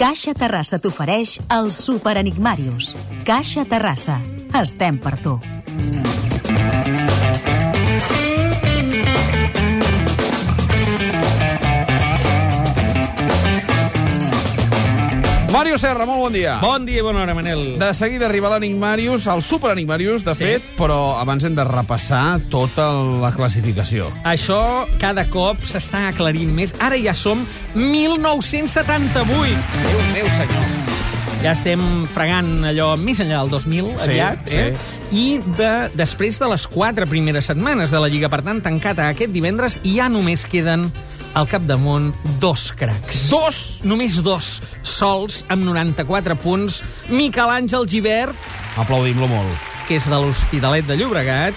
Caixa Terrassa t'ofereix el Super Enigmàrius. Caixa Terrassa. Estem per tu. Mario Serra, molt bon dia. Bon dia i bona hora, Manel. De seguida arriba l'Enigmarius, el Super Enigmarius, de Sí. fet, però abans hem de repassar tota la classificació. Això cada cop s'està aclarint més. Ara ja som 1978. Déu meu senyor. Ja estem fregant allò més enllà del 2000, Sí, aviat. Eh? I de, després de les quatre primeres setmanes de la Lliga, per tant, tancat a aquest divendres, ja només queden al capdamunt dos cracs. Dos! Només dos, sols, amb 94 punts. Miquel Àngel Givert, Aplaudim-lo molt. que és de l'Hospitalet de Llobregat,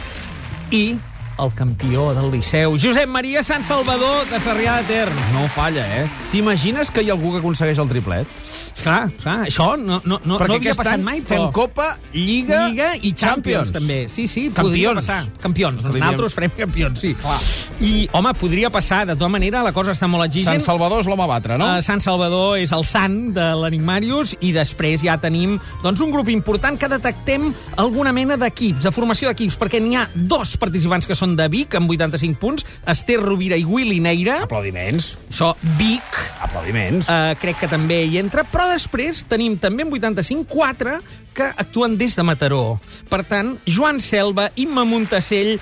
i el campió del Liceu, Josep Maria Sant Salvador, de Sarrià de Ter. No falla, eh? T'imagines que hi ha algú que aconsegueix el triplet? Clar, clar, això no, no, no, Perquè no havia aquest passat any mai, fem però... Copa, Lliga, Lliga i Champions, també. Sí, sí, podria Campions. passar. Campions. Diríem. Nosaltres farem campions, sí. Clar. I, home, podria passar. De tota manera, la cosa està molt exigent. Sant Salvador és l'home a batre, no? Uh, Sant Salvador és el sant de l'Enigmarius i després ja tenim doncs, un grup important que detectem alguna mena d'equips, de formació d'equips, perquè n'hi ha dos participants que són de Vic, amb 85 punts, Esther Rovira i Willy Neira. Aplaudiments. Això, Vic, Aplaudiments. uh, crec que també hi entra, però després tenim també amb 85 quatre que actuen des de Mataró. Per tant, Joan Selva, Imma Montassell,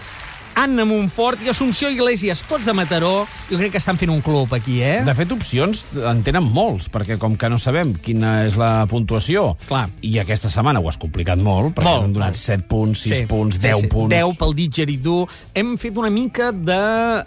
Anna Montfort i Assumpció Iglesias, tots de Mataró, jo crec que estan fent un club aquí, eh? De fet, opcions en tenen molts, perquè com que no sabem quina és la puntuació, Clar. i aquesta setmana ho has complicat molt, perquè Molt, hem donat molt. 7 punts, 6 punts, 10 punts... 10 pel didgeridoo. Hem fet una mica de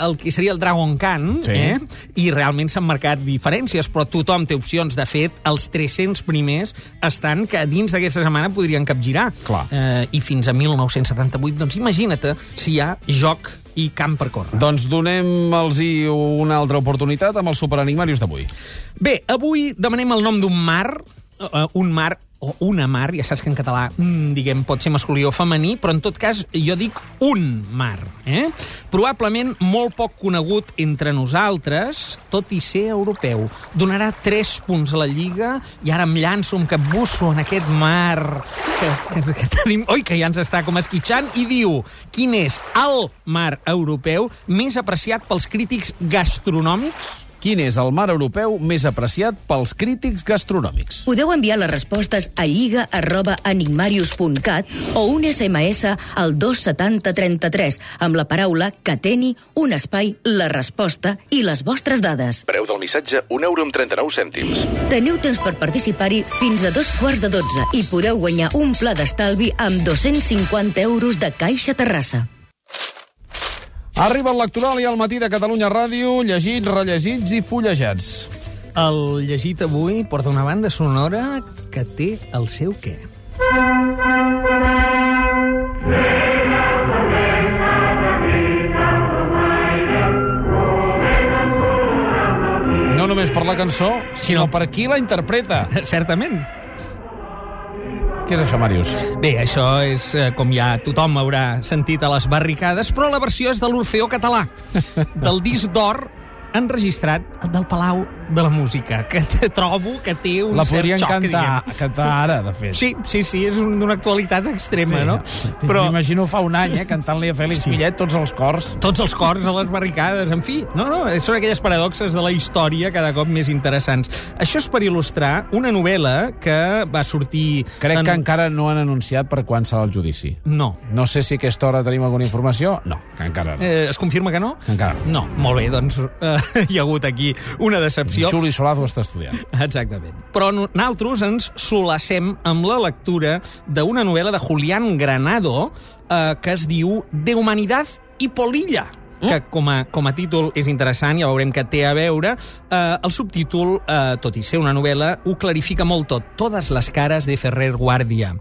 el que seria el Dragon Khan, Sí. eh? i realment s'han marcat diferències, però tothom té opcions. De fet, els 300 primers estan que dins d'aquesta setmana podrien capgirar. Clar. Eh, I fins a 1978, doncs imagina't si hi ha joc i camp per córrer. Doncs donem-los una altra oportunitat amb el Superenigmarius d'avui. Bé, avui demanem el nom d'un mar, uh, un mar o una mar, ja saps que en català, mm, diguem, pot ser masculí o femení, però en tot cas jo dic un mar. Eh? Probablement molt poc conegut entre nosaltres, tot i ser europeu. Donarà 3 punts a la Lliga i ara em llanço, em capbusso en aquest mar que, que, que tenim... Oi, que ja ens està com esquitxant, i diu quin és el mar europeu més apreciat pels crítics gastronòmics? Quin és el mar europeu més apreciat pels crítics gastronòmics? Podeu enviar les respostes a lliga arroba enigmarius.cat o un SMS al 27033 amb la paraula que teni un espai, la resposta i les vostres dades. Preu del missatge, 1 euro amb 39 cèntims. Teniu temps per participar-hi fins a dos quarts de dotze i podeu guanyar un pla d'estalvi amb 250 euros de Caixa Terrassa. Arriba el lectoral i al matí de Catalunya Ràdio, llegits, rellegits i fullejats. El llegit avui porta una banda sonora que té el seu què. No només per la cançó, sinó No. per qui la interpreta. Certament. Què és això, Màrius? Bé, això és, eh, com ja tothom haurà sentit a les barricades, però la versió és de l'Orfeó català, del disc d'or enregistrat del Palau de la Música, que trobo que té un La cert podrien xoc, cantar, diguem. cantar ara, de fet. Sí, sí, sí, és un- d'una actualitat extrema, no? Però... M'imagino fa un any, eh, cantant-li a Fèlix Hosti. Millet tots els cors. tots els cors a les barricades, en fi. No, no, són aquelles paradoxes de la història cada cop més interessants. Això és per il·lustrar una novel·la que va sortir... Crec en- que encara no han anunciat per quan serà el judici. No. No sé si a aquesta hora tenim alguna informació. No, encara no. Eh, es confirma que no? Encara no. No, molt bé, doncs eh, hi ha hagut aquí una decepció. Juli Solaz ho està estudiant. Exactament. Però nosaltres ens solacem amb la lectura d'una novel·la de Julián Granado eh, que es diu De humanidad i polilla que com a, com a títol és interessant, ja veurem que té a veure. Eh, el subtítol, eh, tot i ser una novel·la, ho clarifica molt tot. Totes les cares de Ferrer Guàrdia.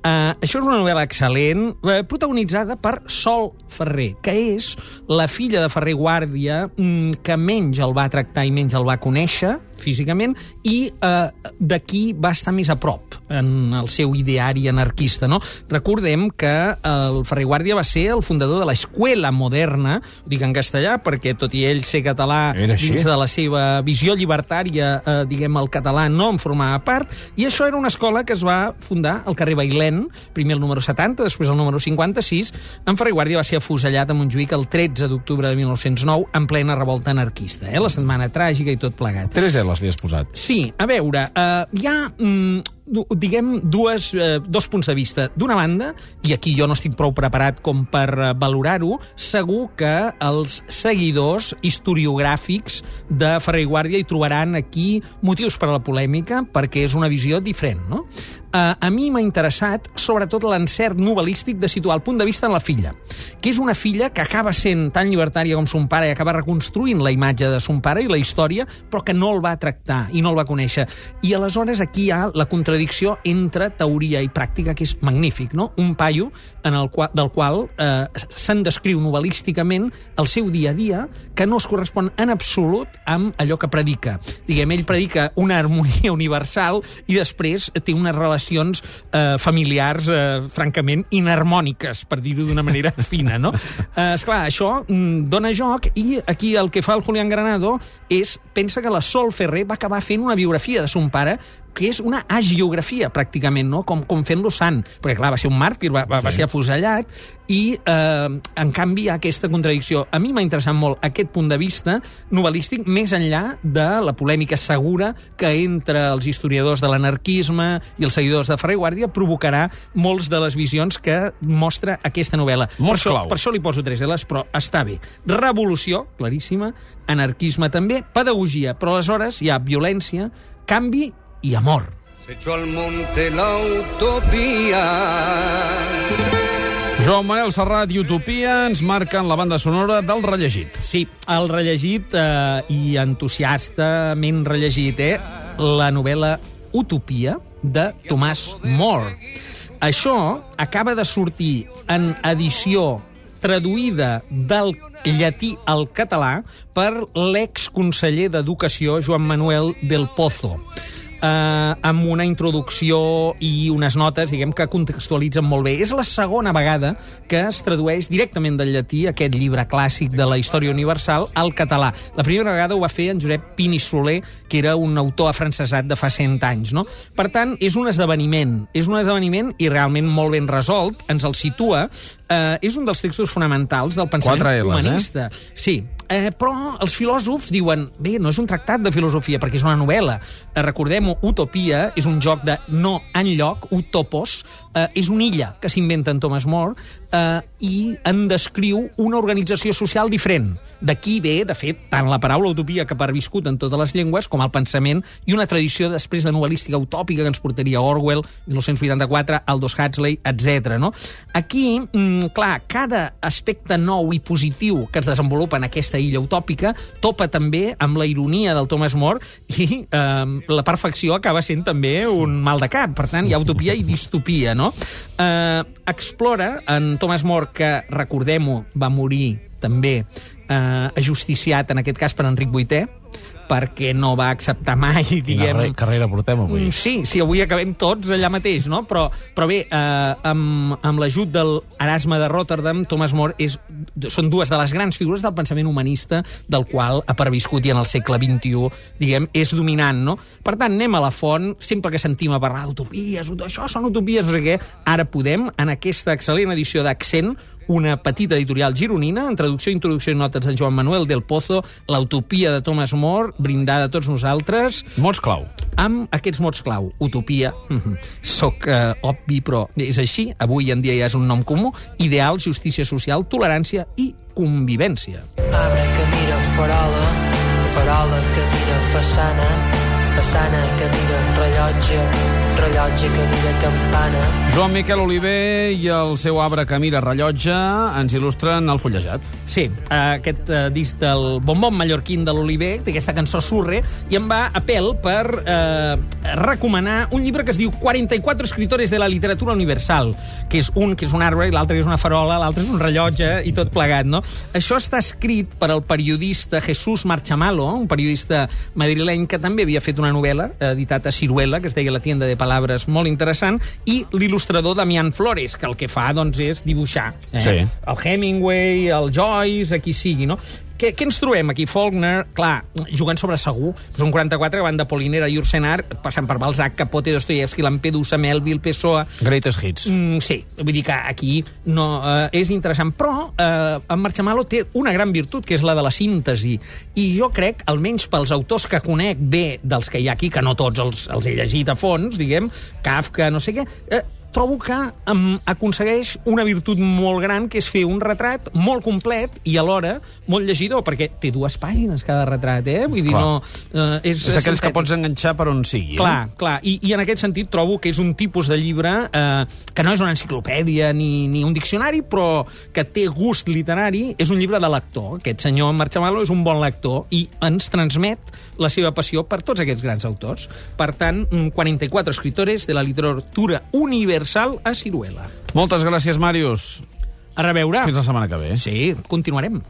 Uh, això és una novel·la excel·lent, uh, protagonitzada per Sol Ferrer, que és la filla de Ferrer Guàrdia mm, que menys el va tractar i menys el va conèixer físicament i uh, d'aquí va estar més a prop en el seu ideari anarquista. No? Recordem que el Ferrer Guàrdia va ser el fundador de l'escola moderna, ho dic en castellà perquè tot i ell ser català dins de la seva visió llibertària, eh, diguem, el català no en formava part, i això era una escola que es va fundar al carrer Bailén, primer el número 70, després el número 56. En Ferrer Guàrdia va ser afusellat a Montjuïc el 13 d'octubre de 1909 en plena revolta anarquista, eh? la setmana tràgica i tot plegat. Tres L's li has posat. Sí, a veure, eh, hi ha, mm, diguem, dues, eh, dos punts de vista. D'una banda, i aquí jo no estic prou preparat com per eh, valorar-ho, segur que els seguidors historiogràfics de Ferrer i Guàrdia hi trobaran aquí motius per a la polèmica, perquè és una visió diferent, no? Eh, a mi m'ha interessat, sobretot, l'encert novel·lístic de situar el punt de vista en la filla, que és una filla que acaba sent tan llibertària com son pare i acaba reconstruint la imatge de son pare i la història, però que no el va tractar i no el va conèixer. I aleshores aquí hi ha la contradicció entre teoria i pràctica, que és magnífic, no? Un paio en el qual, del qual eh, se'n descriu novel·lísticament el seu dia a dia, que no es correspon en absolut amb allò que predica. Diguem, ell predica una harmonia universal i després té unes relacions eh, familiars eh, francament inharmòniques, per dir-ho d'una manera fina, no? Eh, esclar, això mm, dona joc i aquí el que fa el Julián Granado és, pensa que la Sol Ferrer va acabar fent una biografia de son pare que és una agiografia, pràcticament, no? com, com fent-lo sant. Perquè, clar, va ser un màrtir, va, va, sí. va ser afusellat, i, eh, en canvi, hi ha aquesta contradicció. A mi m'ha interessat molt aquest punt de vista novel·lístic, més enllà de la polèmica segura que entre els historiadors de l'anarquisme i els seguidors de Ferrer Guàrdia provocarà molts de les visions que mostra aquesta novel·la. Molt per, això, clau. per això li poso tres L's, però està bé. Revolució, claríssima, anarquisme també, pedagogia, però aleshores hi ha violència, canvi i amor. Se echó al monte la utopía. Joan Manel Serrat i Utopia ens marquen la banda sonora del rellegit. Sí, el rellegit eh, i entusiastament rellegit, eh? La novel·la Utopia de Tomàs More. Això acaba de sortir en edició traduïda del llatí al català per l'exconseller d'Educació Joan Manuel del Pozo eh, amb una introducció i unes notes, diguem, que contextualitzen molt bé. És la segona vegada que es tradueix directament del llatí aquest llibre clàssic de la història universal al català. La primera vegada ho va fer en Josep Pini Soler, que era un autor afrancesat de fa 100 anys. No? Per tant, és un esdeveniment. És un esdeveniment i realment molt ben resolt. Ens el situa. Eh, és un dels textos fonamentals del pensament Quatre Ls, eh? humanista. Sí, eh, però els filòsofs diuen, bé, no és un tractat de filosofia, perquè és una novel·la. Eh, Recordem-ho, Utopia és un joc de no enlloc, utopos, eh, és una illa que s'inventa en Thomas More eh, i en descriu una organització social diferent. D'aquí ve, de fet, tant la paraula utopia que ha perviscut en totes les llengües com el pensament i una tradició després de novel·lística utòpica que ens portaria Orwell, 1984, Aldous Huxley, etc. No? Aquí, mm, clar, cada aspecte nou i positiu que es desenvolupa en aquesta illa utòpica topa també amb la ironia del Thomas More i eh, la perfecció acaba sent també un mal de cap. Per tant, hi ha utopia i distopia, no? Eh, explora en Thomas More, que, recordem-ho, va morir també eh, ajusticiat, en aquest cas per Enric VIII, perquè no va acceptar mai, Quina diguem... re- carrera portem avui. Mm, Sí, sí, avui acabem tots allà mateix, no? Però, però bé, eh, amb, amb l'ajut del Erasme de Rotterdam, Thomas More és, són dues de les grans figures del pensament humanista del qual ha perviscut i en el segle XXI, diguem, és dominant, no? Per tant, anem a la font, sempre que sentim a parlar d'utopies, ut- això són utopies, no sé què, ara podem, en aquesta excel·lent edició d'Accent, una petita editorial gironina, en traducció, introducció i notes de Joan Manuel del Pozo, l'utopia de Thomas More, brindada a tots nosaltres, Mots clau. amb aquests mots clau. Utopia, soc eh, obvi, però és així. Avui en dia ja és un nom comú. Ideal, justícia social, tolerància i convivència. Arbre que mira farola, farola que mira façana, façana que mira rellotge, rellotge que mira campana. Joan Miquel Oliver i el seu arbre que mira rellotge ens il·lustren el fullejat. Sí, aquest eh, disc del bombon mallorquín de l'Oliver, té aquesta cançó Surre, i em va a pèl per eh, recomanar un llibre que es diu 44 escritores de la literatura universal, que és un que és un arbre i l'altre és una farola, l'altre és un rellotge i tot plegat, no? Això està escrit per al periodista Jesús Marchamalo, un periodista madrileny que també havia fet una novel·la editat a Ciruela, que es deia La tienda de palabres, molt interessant, i l'il·lustrador Damián Flores, que el que fa doncs, és dibuixar. Eh? Sí. El Hemingway, el Joyce, a qui sigui, no? Què, què ens trobem aquí? Faulkner, clar, jugant sobre segur. Pues un 44 que van de Polinera i Ursenar, passant per Balzac, Capote, Dostoyevsky, Lampedusa, Melville, Pessoa... Greatest hits. Mm, sí, vull dir que aquí no, eh, és interessant. Però eh, en Marchamalo té una gran virtut, que és la de la síntesi. I jo crec, almenys pels autors que conec bé dels que hi ha aquí, que no tots els, els he llegit a fons, diguem, Kafka, no sé què, eh, trobo que um, aconsegueix una virtut molt gran, que és fer un retrat molt complet i alhora molt llegidor, perquè té dues pàgines cada retrat, eh? Vull dir, Clar. no... Uh, és És d'aquells que pots enganxar per on sigui. Clar, clar. I, I en aquest sentit trobo que és un tipus de llibre eh, que no és una enciclopèdia ni, ni un diccionari, però que té gust literari. És un llibre de lector. Aquest senyor Marchamalo és un bon lector i ens transmet la seva passió per tots aquests grans autors. Per tant, mm, 44 escritores de la literatura universal a Ciruela. Moltes gràcies, Màrius. A reveure. Fins la setmana que ve. Sí, continuarem.